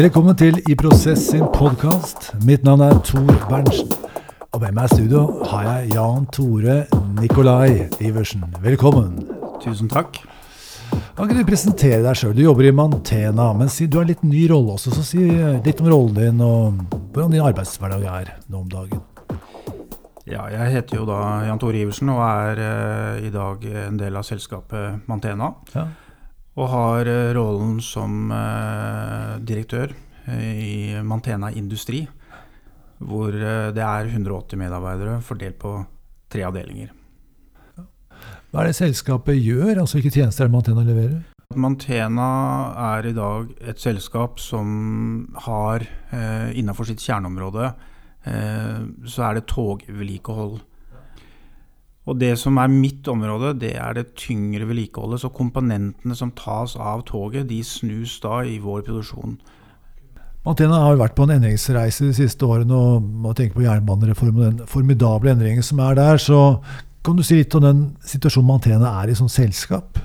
Velkommen til I Prosess sin podkast. Mitt navn er Tor Berntsen. Og med meg i studio har jeg Jan Tore Nikolai Iversen. Velkommen. Tusen takk. Kan ikke du presentere deg sjøl? Du jobber i Mantena, men si, du har en litt ny rolle også. Så si litt om rollen din og hvordan din arbeidshverdag er nå om dagen. Ja, jeg heter jo da Jan Tore Iversen og er eh, i dag en del av selskapet Mantena. Ja. Og har eh, rollen som eh, direktør eh, i Mantena Industri. Hvor det er 180 medarbeidere fordelt på tre avdelinger. Hva er det selskapet gjør? Altså Hvilke tjenester er det Mantena leverer? Mantena er i dag et selskap som har eh, innenfor sitt kjerneområde eh, så er det togvedlikehold. Og det som er mitt område, det er det tyngre vedlikeholdet. Så komponentene som tas av toget, de snus da i vår produksjon. Mantena har vært på en endringsreise de siste årene, og man tenker på jernbanereformen og den formidable endringen som er der. Så kan du si litt om den situasjonen Mantena er i som selskap?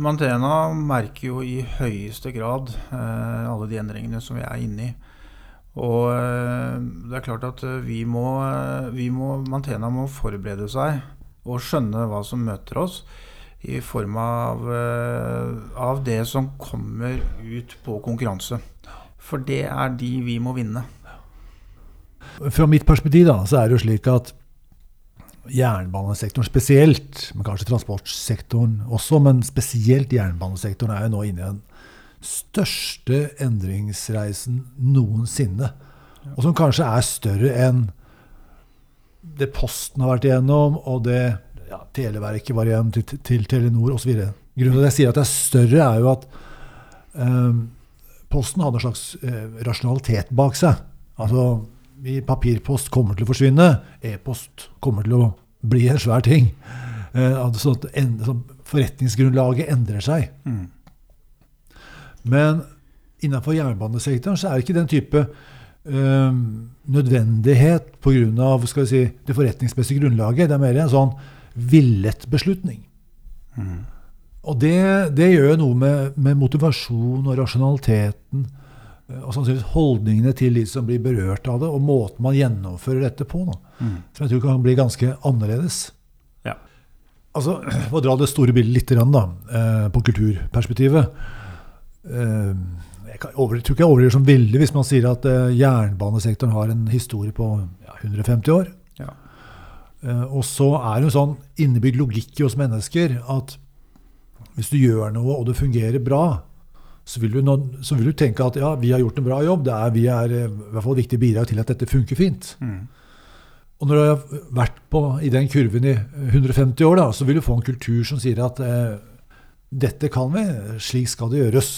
Mantena merker jo i høyeste grad eh, alle de endringene som vi er inne i. Og eh, det er klart at eh, vi må, eh, vi må, Mantena må forberede seg og skjønne hva som møter oss. I form av, av det som kommer ut på konkurranse. For det er de vi må vinne. Fra mitt perspektiv da, så er det jo slik at jernbanesektoren spesielt, men kanskje transportsektoren også, men spesielt jernbanesektoren er jo nå inne i den største endringsreisen noensinne. Og som kanskje er større enn det Posten har vært igjennom, og det ja, Televerket var igjen til, til Telenor osv. Grunnen til at jeg sier at det er større, er jo at eh, Posten hadde en slags eh, rasjonalitet bak seg. Altså, vi, papirpost kommer til å forsvinne. E-post kommer til å bli en svær ting. Eh, altså, en, så forretningsgrunnlaget endrer seg. Mm. Men innenfor jernbanesektoren så er det ikke den type eh, nødvendighet pga. Si, det forretningsmessige grunnlaget. Det er mer en sånn villet beslutning. Mm. Og det, det gjør noe med, med motivasjon og rasjonaliteten eh, og sannsynligvis holdningene til de som blir berørt av det, og måten man gjennomfører dette på. Da. Mm. Som jeg tror kan bli ganske annerledes. Ja. Altså, For å dra det store bildet litt da, eh, på kulturperspektivet Jeg kan over, tror ikke jeg overdriver som veldig hvis man sier at eh, jernbanesektoren har en historie på ja, 150 år. Ja. Eh, og så er det en sånn innebygd logikk i oss mennesker at hvis du gjør noe, og det fungerer bra, så vil, du nå, så vil du tenke at ja, vi har gjort en bra jobb. Det er, vi er eh, i hvert fall viktige viktig bidrag til at dette funker fint. Mm. Og når du har vært på, i den kurven i 150 år, da, så vil du få en kultur som sier at eh, dette kan vi, slik skal det gjøres.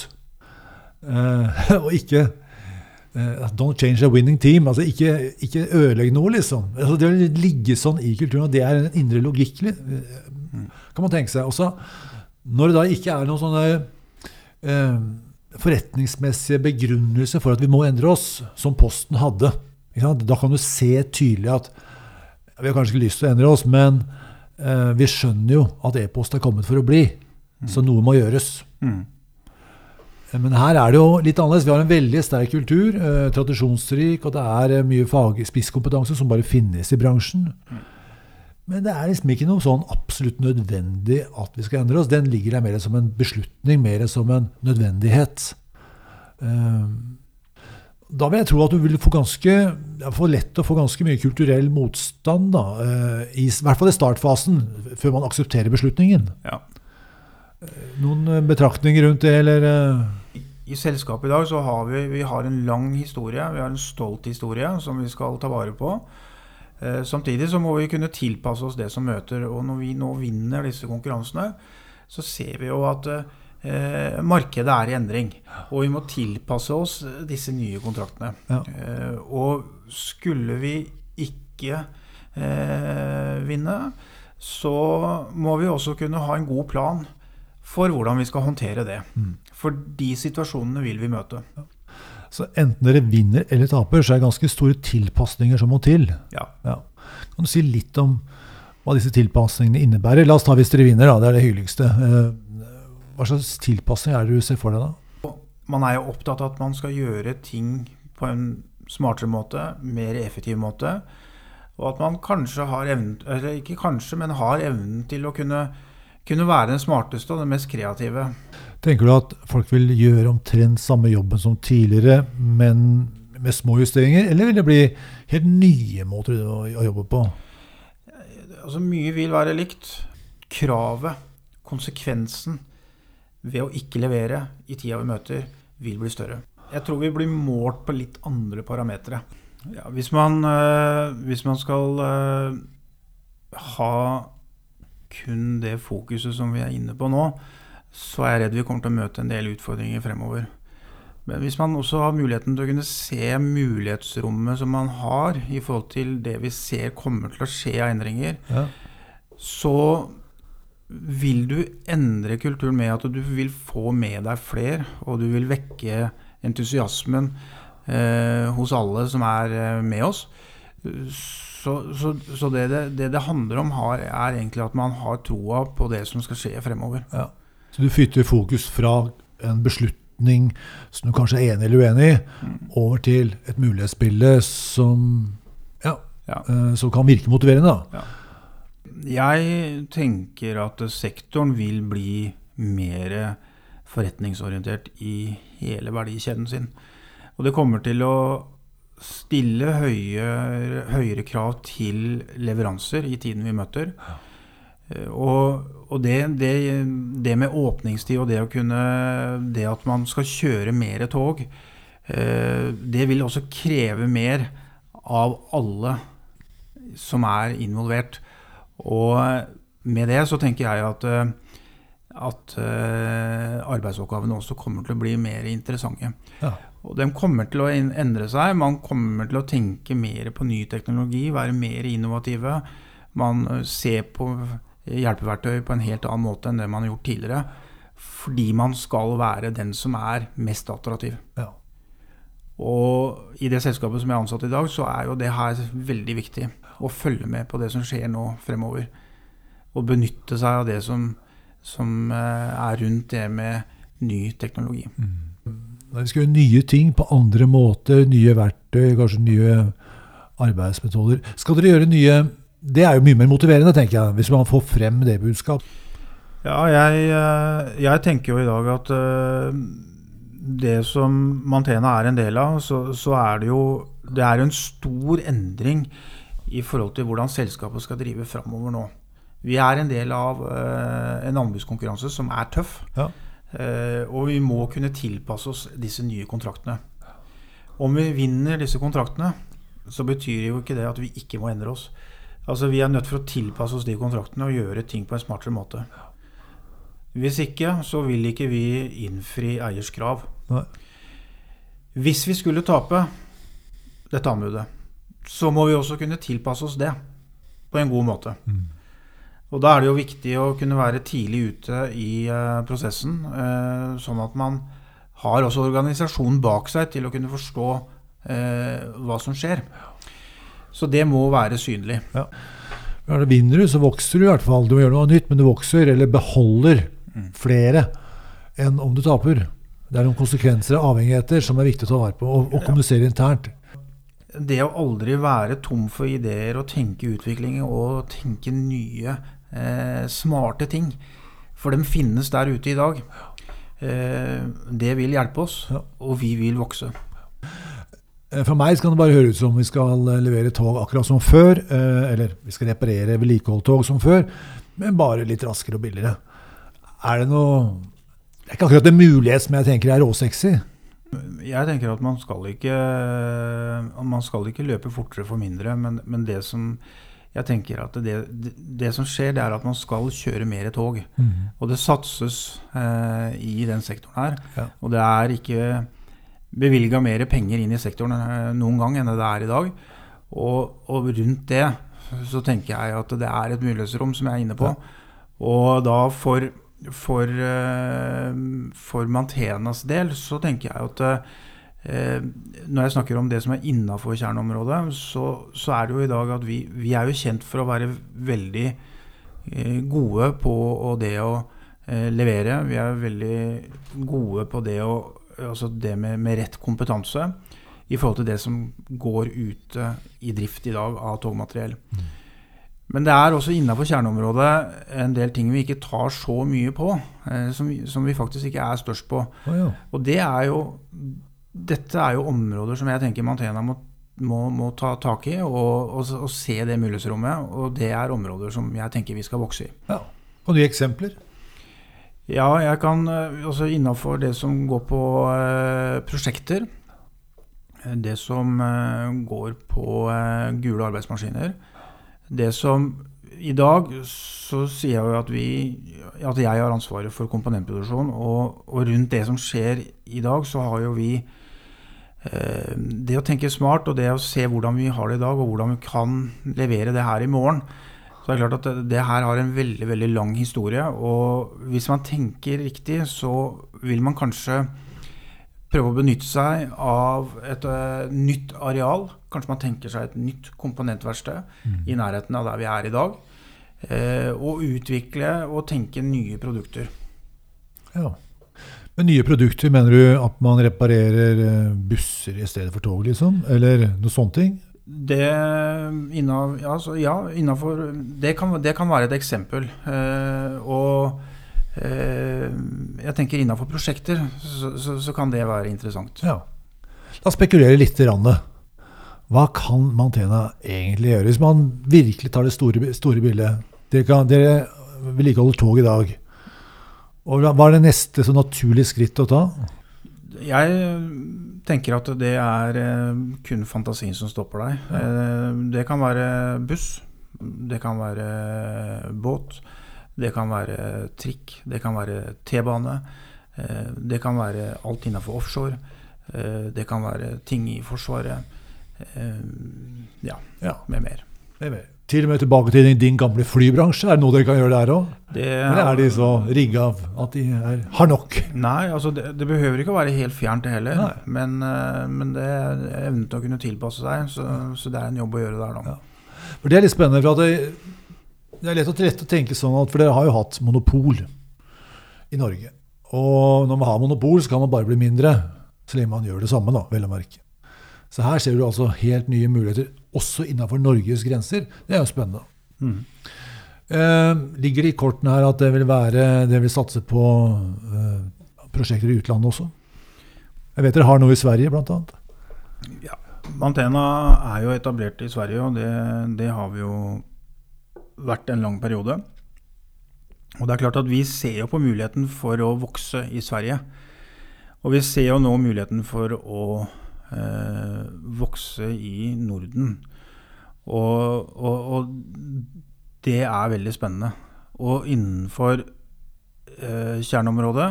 Eh, og ikke eh, Don't change a winning team. altså Ikke, ikke ødelegg noe, liksom. Altså, det å ligge sånn i kulturen, og det er en indre logikk, eh, kan man tenke seg. Også, når det da ikke er noen sånne eh, forretningsmessige begrunnelse for at vi må endre oss, som Posten hadde, da kan du se tydelig at vi har kanskje ikke lyst til å endre oss, men eh, vi skjønner jo at e-post er kommet for å bli. Så noe må gjøres. Mm. Men her er det jo litt annerledes. Vi har en veldig sterk kultur, eh, tradisjonsrik, og det er eh, mye fag, spisskompetanse som bare finnes i bransjen. Men det er liksom ikke noe sånn absolutt nødvendig at vi skal endre oss. Den ligger der mer som en beslutning, mer som en nødvendighet. Eh, da vil jeg tro at du vil få ganske få lett å få ganske mye kulturell motstand, da, eh, i, i hvert fall i startfasen, før man aksepterer beslutningen. Ja. Noen eh, betraktninger rundt det, eller? eh? I selskapet i dag så har vi, vi har en lang historie, vi har en stolt historie som vi skal ta vare på. Eh, samtidig så må vi kunne tilpasse oss det som møter. Og når vi nå vinner disse konkurransene, så ser vi jo at eh, markedet er i endring. Og vi må tilpasse oss disse nye kontraktene. Ja. Eh, og skulle vi ikke eh, vinne, så må vi også kunne ha en god plan for hvordan vi skal håndtere det. Mm. For de situasjonene vil vi møte. Så enten dere vinner eller taper, så er det ganske store tilpasninger som må til. Ja. Ja. Kan du si litt om hva disse tilpasningene innebærer? La oss ta hvis dere vinner, da. Det er det hyggeligste. Eh, Hva slags tilpasning er det du ser for deg da? man er jo opptatt av at man skal gjøre ting på en smartere måte, mer effektiv måte. Og at man kanskje har evnen, eller ikke kanskje, men har evnen til å kunne, kunne være den smarteste og den mest kreative. Tenker du at folk vil gjøre omtrent samme jobben som tidligere, men med små justeringer? Eller vil det bli helt nye måter å, jobbe på? Altså, mye vil være likt. Kravet, konsekvensen ved å ikke levere i tida vi møter, vil bli større. Jeg tror vi blir målt på litt andre parametere. Ja, hvis, man, øh, hvis man skal øh, ha kun det fokuset som vi er inne på nå, så er jeg redd vi kommer til å møte en del utfordringer fremover. Men hvis man også har muligheten til å kunne se mulighetsrommet som man har i forhold til det vi ser kommer til å skje av endringer, ja. så vil du endre kulturen med at du vil få med deg flere, og du vil vekke entusiasmen eh, hos alle som er eh, med oss. Så, så, så det, det, det handler om, har, er egentlig at man har troa på det som skal skje fremover. Ja. Så du flytter fokus fra en beslutning som du kanskje er enig eller uenig i, mm. over til et mulighetsbilde som, ja, ja. Uh, som kan virke motiverende. Ja. Jeg tenker at sektoren vil bli mer forretningsorientert i hele verdikjeden sin. Og det kommer til å stille høye, høyere krav til leveranser i tiden vi møter. Eh, og, og det, det, det, med åpningstid og det å kunne Det at man skal kjøre mer tog, eh, det vil også kreve mer av alle som er involvert. Og med det så tenker jeg at eh, at uh, arbeidsoppgavene også kommer til å bli mer interessante. Ja. Og de kommer til å endre seg. Man kommer til å tenke mer på ny teknologi, være mer innovative. Man uh, ser på hjelpeverktøy på en helt annen måte enn det man har gjort tidligere. Fordi man skal være den som er mest attraktiv. Ja. Og i det selskapet som jeg er ansatt i dag, så er jo det her veldig viktig. Å følge med på det som skjer nå fremover. Og benytte seg av det som som eh, er rundt det med ny teknologi. Mm. Vi skal gjøre nye ting på andre måter, nye verktøy, kanskje nye arbeidsmetoder. Skal dere gjøre nye Det er jo mye mer motiverende, tenker jeg, hvis man får frem det budskap. Ja, jeg, eh, jeg tenker jo i dag at eh, det som Mantena er en del av, så, så er det jo det er en stor endring i forhold til hvordan selskapet skal drive framover nå. Vi er en del av uh, en anbudskonkurranse som er tøff. Ja. Uh, og vi må kunne tilpasse oss disse nye kontraktene. Om vi vinner disse kontraktene, så betyr jo ikke det at vi ikke må endre oss. Altså Vi er nødt for å tilpasse oss de kontraktene og gjøre ting på en smartere måte. Hvis ikke, så vil ikke vi innfri eiers krav. Nei. Hvis vi skulle tape dette anbudet, så må vi også kunne tilpasse oss det på en god måte. Mm. Og Da er det jo viktig å kunne være tidlig ute i uh, prosessen, uh, sånn at man har også organisasjonen bak seg til å kunne forstå uh, hva som skjer. Så det må være synlig. Ja. Ja, vinner du, så vokser du i hvert fall. Du må gjøre noe nytt, men du vokser eller beholder mm. flere enn om du taper. Det er noen konsekvenser og avhengigheter som er viktig å ta vare på, og, og kommunisere internt. Det å aldri være tom for ideer og tenke utvikling og tenke nye eh, smarte ting. For de finnes der ute i dag. Eh, det vil hjelpe oss, og vi vil vokse. Eh, for meg kan det bare høre ut som vi skal eh, levere tog akkurat som før. Eh, eller vi skal reparere vedlikeholdtog som før, men bare litt raskere og billigere. Er det noe Det er ikke akkurat en mulighet som jeg tenker er råsexy. Jeg tenker at man skal ikke Man skal ikke løpe fortere for mindre, men, men det som jeg tenker at det, det, det, som skjer, det er at man skal kjøre mer tog. Mm. Og det satses eh, i den sektoren her. Ja. Og det er ikke bevilga mer penger inn i sektoren eh, noen gang enn det er i dag. Og, og, rundt det så tenker jeg at det er et mulighetsrom som jeg er inne på. Ja. Og da for, for, eh, for Mantenas del så tenker jeg at Eh, når jeg snakker om det som er innafor kjerneområdet, så, så, er det jo i dag at vi, vi, er jo kjent for å være veldig eh, gode på det å eh, levere. Vi er veldig gode på det å altså det med, med, rett kompetanse i forhold til det som går ute i drift i dag av togmateriell. Mm. Men det er også innafor kjerneområdet en del ting vi ikke tar så mye på, eh, som, som, vi faktisk ikke er størst på. Oh, ja. Og det er jo Dette er jo områder som jeg tenker Mantena må, må, må ta tak i og, og, og, se det mulighetsrommet. Og det er områder som jeg tenker vi skal vokse i. Ja. Kan du gi eksempler? Ja, jeg kan også altså innafor det som går på eh, prosjekter. Det som eh, går på eh, gule arbeidsmaskiner det som I dag så sier jeg jo at, vi, at jeg har ansvaret for komponentproduksjon. Og, og, rundt det som skjer i dag, så har jo vi eh, Det å tenke smart og det å se hvordan vi har det i dag, og hvordan vi kan levere det her i morgen. Så det er klart at det, det her har en veldig veldig lang historie. Og hvis man tenker riktig, så vil man kanskje prøve å benytte seg av et uh, nytt areal. Kanskje man tenker seg et nytt komponentverksted mm. i nærheten av der vi er i dag. Uh, og utvikle og tenke nye produkter. Ja. Med nye produkter mener du at man reparerer eh, busser i stedet for tog, liksom? Eller noe sånt? Det, innav, altså, ja, innafor, det, kan, det kan være et eksempel. Eh, og Eh, jeg tenker innafor prosjekter så, så, så, kan det være interessant. Ja. La spekulere litt. Hva kan Mantena egentlig gjøre, hvis man virkelig tar det store, store bildet? Dere, kan, dere vedlikeholder tog i dag. Og hva er det neste så naturlige skritt å ta? Jeg tenker at det er eh, kun fantasien som stopper deg. Ja. Eh, det kan være buss, det kan være båt. Det kan være trikk, det kan være T-bane. Eh, det kan være alt innenfor offshore. Eh, det kan være ting i Forsvaret. Eh, ja, ja. med mer. Med mer. Til og med tilbake til din gamle flybransje. Er det noe dere kan gjøre der òg? Eller er de så rigga at de er, har nok? Nei, altså det, det, behøver ikke å være helt fjernt, det heller. Men, men, det er evnen til å kunne tilpasse seg. Så, så, det er en jobb å gjøre der, da. Ja. For Det er litt spennende. for at det, det er lett å, lett å tenke sånn at, For dere har jo hatt monopol i Norge. Og når man har monopol, så kan man bare bli mindre. Så lenge man gjør det samme, da, vel å merke. Så her ser du altså helt nye muligheter, også innenfor Norges grenser. Det er jo spennende. Mm. Eh, ligger det i kortene her at det vil, være, det vil satse på eh, prosjekter i utlandet også? Jeg vet dere har noe i Sverige, bl.a. Ja. Mantena er jo etablert i Sverige, og det, det har vi jo vært en lang periode. Og det er klart at Vi ser jo på muligheten for å vokse i Sverige. Og vi ser jo nå muligheten for å eh, vokse i Norden. Og, og, og, det er veldig spennende. Og innenfor eh, kjerneområdet,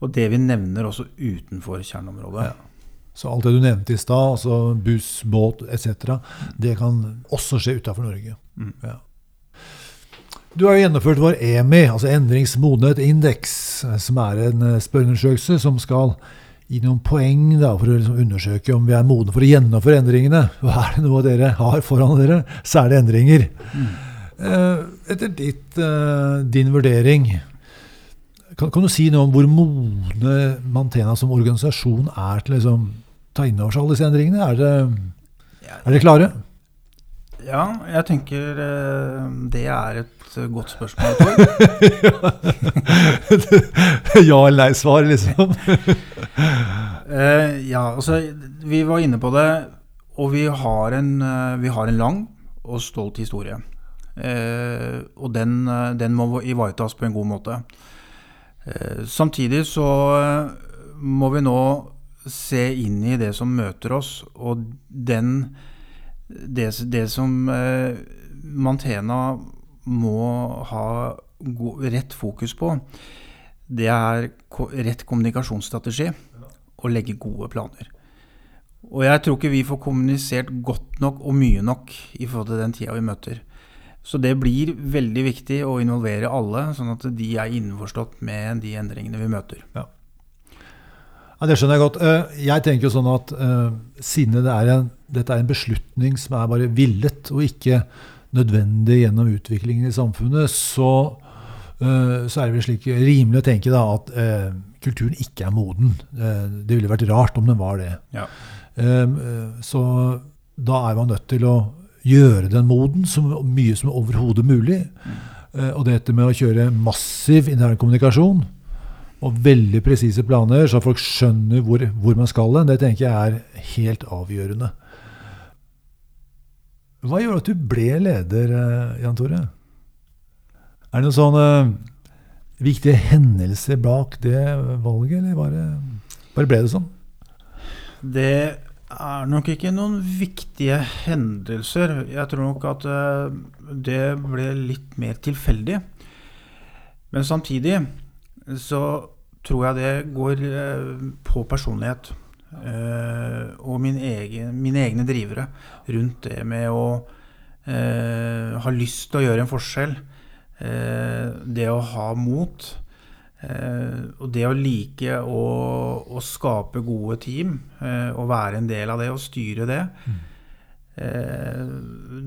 og det vi nevner også utenfor kjerneområdet. Ja. Så alt det du nevnte i stad, altså buss, båt etc., det kan også skje utafor Norge. Mm. Ja. Du har jo gjennomført vår EMI, altså endringsmodenhet-indeks, som er en eh, spørreundersøkelse som skal gi noen poeng da, for å liksom undersøke om vi er modne for å gjennomføre endringene. Og er det noe dere har foran dere, så er det endringer. Mm. Etter ditt, uh, din vurdering, kan, kan, du si noe om hvor modne Mantena som organisasjon er til å liksom, ta inn over seg alle disse endringene? Er dere, er dere klare? Ja, jeg tenker uh, det er et Eh, godt spørsmål, ja eller nei-svar, liksom? uh, ja, altså Vi var inne på det, og vi har en, uh, vi har en lang og stolt historie. Uh, og den, den, må ivaretas på en god måte. samtidig så må vi nå se inn i det som møter oss, og den det, det som Mantena må ha rett fokus på, det er rett kommunikasjonsstrategi og legge gode planer. Og jeg tror ikke vi får kommunisert godt nok og mye nok i forhold til den tida vi møter. Så det blir veldig viktig å involvere alle, sånn at de er innforstått med de endringene vi møter. Ja. Ja, Det skjønner jeg godt. Eh, jeg tenker jo sånn at uh, siden det er en, dette er en beslutning som er bare villet, og ikke nødvendig gjennom utviklingen i samfunnet, så eh, så er det vel slik rimelig å tenke da at eh, kulturen ikke er moden. Eh, det ville vært rart om den var det. Ja. Eh, så da er man nødt til å gjøre den moden så mye som overhodet mulig. Eh, og dette med å kjøre massiv internkommunikasjon og veldig presise planer, så folk skjønner hvor, hvor man skal hen, det tenker jeg er helt avgjørende. Hva gjør at du ble leder, eh, Jan Tore? Er det noen sånne viktige hendelser bak det valget, eller bare, bare ble det sånn? Det er nok ikke noen viktige hendelser. Jeg tror nok at eh, det ble litt mer tilfeldig. Men samtidig så tror jeg det går eh, på personlighet. Eh, og min egen, mine egne drivere rundt det med å uh, ha lyst til å gjøre en forskjell. det å ha mot. og det å like å, å skape gode team, og være en del av det og styre det,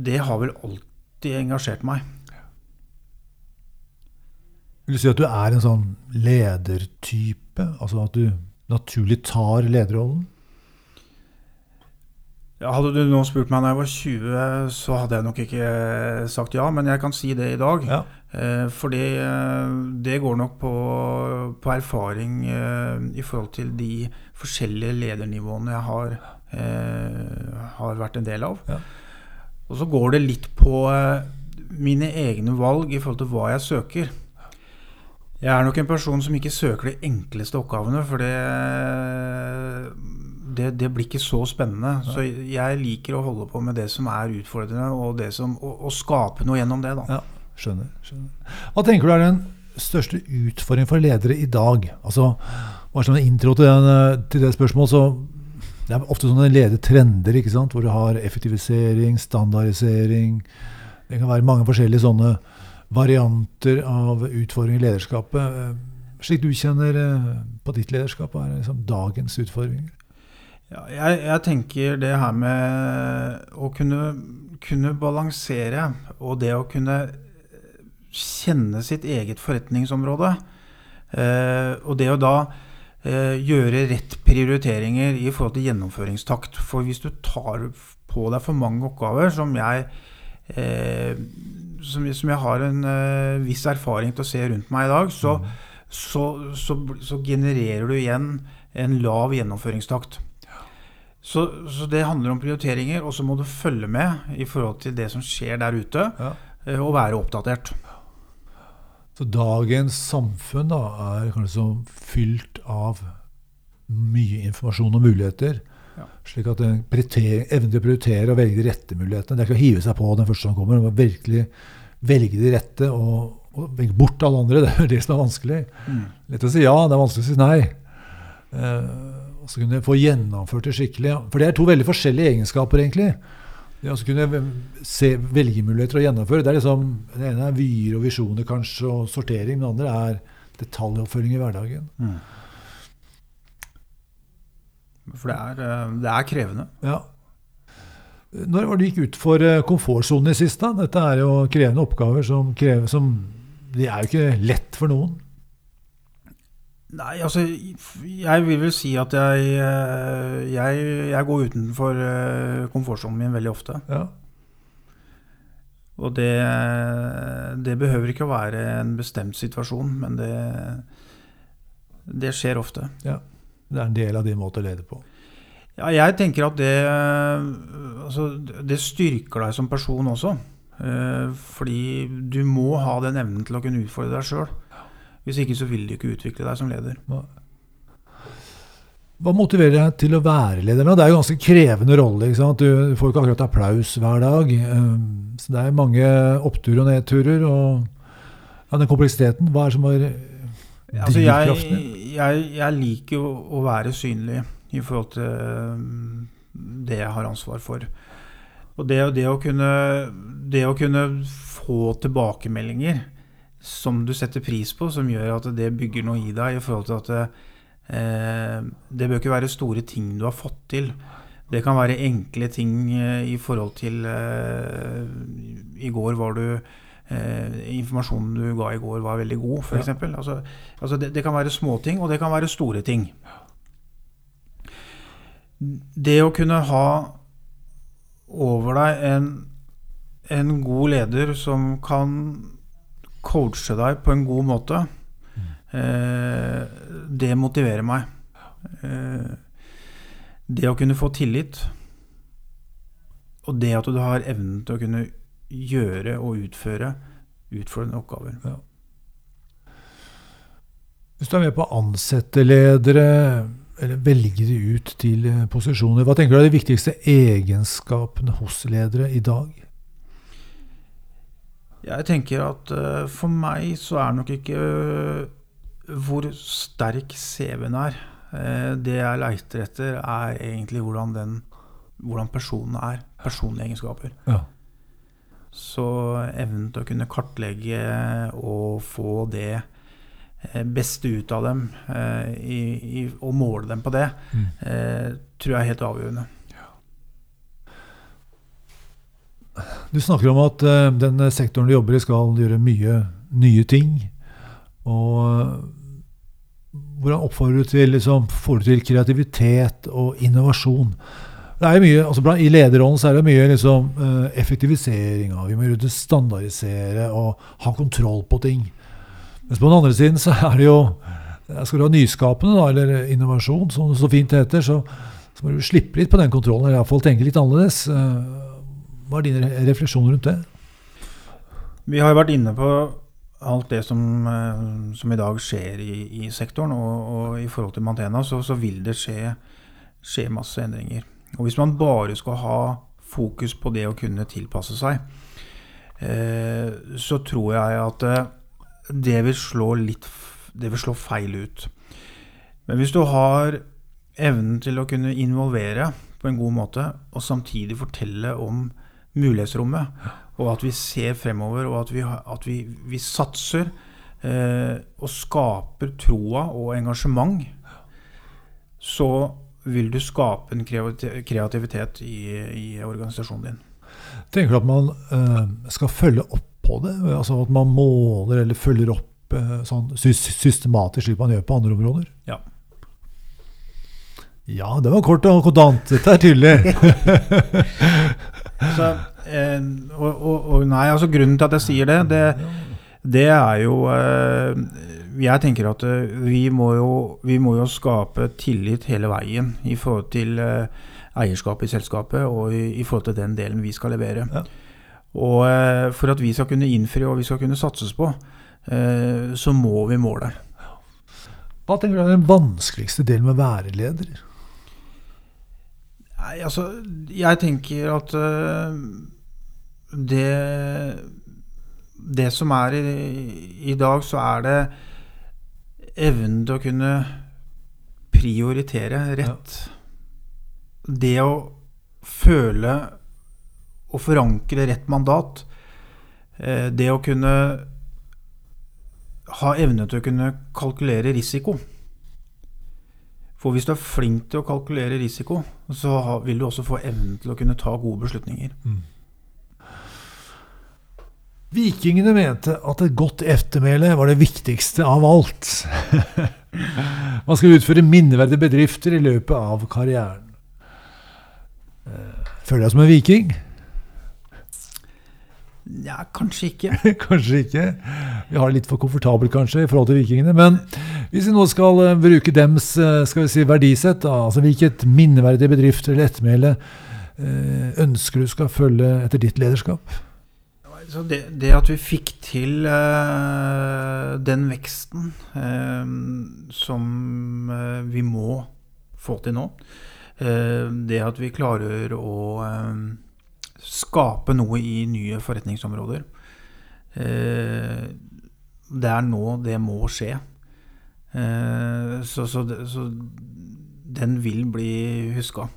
det har vel alltid engasjert meg. Vil du si at du er en sånn ledertype? Altså at du naturlig tar lederrollen? Ja, hadde du nå spurt meg da jeg var 20, så hadde jeg nok ikke sagt ja, men jeg kan si det i dag. Ja. Eh, fordi eh, det går nok på, på erfaring eh, i forhold til de forskjellige ledernivåene jeg har, eh, har vært en del av. Ja. Og så går det litt på eh, mine egne valg i forhold til hva jeg søker. Jeg er nok en person som ikke søker de enkleste oppgavene, for det, det, det blir ikke så spennende. Så jeg liker å holde på med det som er utfordrende, og, som, og, og skape noe gjennom det. Ja, skjønner, skjønner. Hva tenker du er den største utfordringen for ledere i dag? Altså, bare som en intro til, den, til det spørsmålet, så det er ofte sånne ledetrender, ikke sant? hvor du har effektivisering, standardisering Det kan være mange forskjellige sånne varianter av utfordringer i lederskapet. Eh, slik du kjenner eh, på ditt lederskap, hva er liksom dagens utfordringer? Ja, jeg, jeg, tenker det her med å kunne, kunne, balansere, og det å kunne kjenne sitt eget forretningsområde, eh, og det å da eh, gjøre rett prioriteringer i forhold til gjennomføringstakt. For hvis du tar på deg for mange oppgaver, som jeg eh, som, som, jeg har en eh, viss erfaring til å se rundt meg i dag, så, mm. så, så, så genererer du igjen en lav gjennomføringstakt. Så, så, det handler om prioriteringer, og så må du følge med i forhold til det som skjer der ute, ja. eh, og være oppdatert. Så dagens samfunn da, er kanskje fylt av mye informasjon og muligheter. Slik at evnen til å prioritere og velge de rette mulighetene Det er ikke å hive seg på den første som kommer. men virkelig velge de rette og, og, velge bort alle andre. Det er det som er vanskelig. Mm. Lett å si ja, det er vanskelig å si nei. Uh, og så kunne få gjennomført det skikkelig. For det er to veldig forskjellige egenskaper, egentlig. Det å kunne se velgemuligheter og gjennomføre. Det, er liksom, det ene er vyer og visjoner kanskje, og sortering. Men det andre er detaljoppfølging i hverdagen. Mm. For det er, eh, det er, krevende. Ja. Når var det gikk ut for eh, komfortsonen i sist? da? Dette er jo krevende oppgaver som krever som De er jo ikke lett for noen. Nei, altså Jeg vil vel si at jeg, eh, jeg, jeg går utenfor komfortsonen min veldig ofte. Ja. Og det, det, behøver ikke å være en bestemt situasjon, men det, det skjer ofte. Ja. Det er en del av din måte å lede på. Ja, jeg tenker at det, altså, det styrker deg som person også. Eh, fordi du må ha den evnen til å kunne utfordre deg sjøl. Hvis ikke så vil du ikke utvikle deg som leder. Hva motiverer deg til å være leder? nå? Det er jo en ganske krevende rolle. Du får ikke akkurat applaus hver dag. Eh, så det er mange oppturer og nedturer. Og ja, den kompleksiteten, hva er det som var Altså, jeg, jeg, jeg, liker jo å være synlig i forhold til mm, det jeg har ansvar for. Og det, det, å kunne, det å kunne få tilbakemeldinger som du setter pris på, som gjør at det bygger noe i deg i forhold til at det, eh, det bør ikke være store ting du har fått til. Det kan være enkle ting eh, i forhold til eh, I går var du informasjonen du ga i går, var veldig god, f.eks. Ja. Altså, altså det, det, kan være småting, og det kan være store ting. Det å kunne ha over deg en, en god leder som kan coache deg på en god måte, mm. eh, det motiverer meg. Eh, det å kunne få tillit, og det at du har evnen til å kunne gjøre og utføre utfordrende oppgaver. Ja. Hvis du er med på å ansette ledere, eller velge de ut til eh, posisjoner, hva tenker du er de viktigste egenskapene hos ledere i dag? Jeg tenker at uh, for meg så er nok ikke uh, hvor sterk CV-en er. Det jeg leiter etter, er egentlig hvordan, den, hvordan personen er. Personlige egenskaper. Ja. Så evnen til å kunne kartlegge og få det beste ut av dem, i, i, og måle dem på det, mm. tror jeg er helt avgjørende. Du snakker om at uh, den sektoren du jobber i, skal gjøre mye nye ting. Og hvordan oppfordrer du til, liksom, får du til kreativitet og innovasjon? Det er mye, altså I lederrollen så er det mye liksom, uh, effektivisering. Vi må standardisere og ha kontroll på ting. Mens på den andre siden så er det jo Skal du ha nyskapende, da, eller innovasjon, som det så fint heter, så, så må du slippe litt på den kontrollen, eller iallfall tenke litt annerledes. Uh, hva er dine refleksjoner rundt det? Vi har jo vært inne på alt det som, eh, som i dag skjer i, i sektoren. Og, og, i forhold til Mantena så, så vil det skje, skje, masse endringer. Og hvis man bare skal ha fokus på det å kunne tilpasse seg, eh, så tror jeg at eh, det vil slå litt Det vil slå feil ut. Men hvis du har evnen til å kunne involvere på en god måte, og samtidig fortelle om mulighetsrommet. Og at vi ser fremover, og at vi, at vi, vi satser eh, og skaper troa og engasjement. Så vil du skape en kreativitet i, i organisasjonen din. Tenker du at man uh, skal følge opp på det? Altså At man måler eller følger opp uh, sånn systematisk, slik man gjør på andre områder? Ja. Ja, det var kort og kontant. Dette er tydelig. Så, eh, og, og, og, nei, altså Grunnen til at jeg sier det, det, det er jo eh, Jeg tenker at eh, vi må, jo, vi må, jo, skape tillit hele veien i forhold til eh, eierskapet i selskapet og i, i, forhold til den delen vi skal levere. Ja. Og eh, for at vi skal kunne innfri og vi skal kunne satses på, så må vi måle. Hva tenker du er den vanskeligste delen med å være leder? Nei, altså Jeg tenker at det Det som er i, i, dag, så er det evnen til å kunne prioritere rett. Ja. Det å føle og forankre rett mandat. Uh, det å kunne ha evne til å kunne kalkulere risiko. For hvis du er flink til å kalkulere risiko, så vil du også få evnen til å kunne ta gode beslutninger. Mm. Vikingene mente at et godt eftermæle var det viktigste av alt. Man skal utføre minneverdige bedrifter i løpet av karrieren. Eh, føler du deg som en viking? Ja, kanskje ikke. kanskje ikke. Vi har det litt for komfortabelt kanskje i forhold til vikingene. Men hvis vi nå skal uh, bruke dems uh, skal vi si, verdisett, da, altså hvilket minneverdige bedrifter eller ettermæle ønsker du skal følge etter ditt lederskap? Det, det, at vi fikk til den veksten som vi må få til nå, det at vi klarer å skape noe i nye forretningsområder. Det er nå det må skje. Så, så, så den vil bli huska.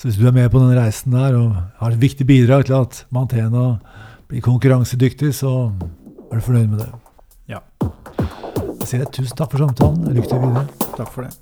Så hvis du er med på den reisen der og har et viktig bidrag til at Mantena blir konkurransedyktig, så er du fornøyd med det? Ja. Da sier jeg tusen takk for samtalen. Lykke til videre. Takk for det.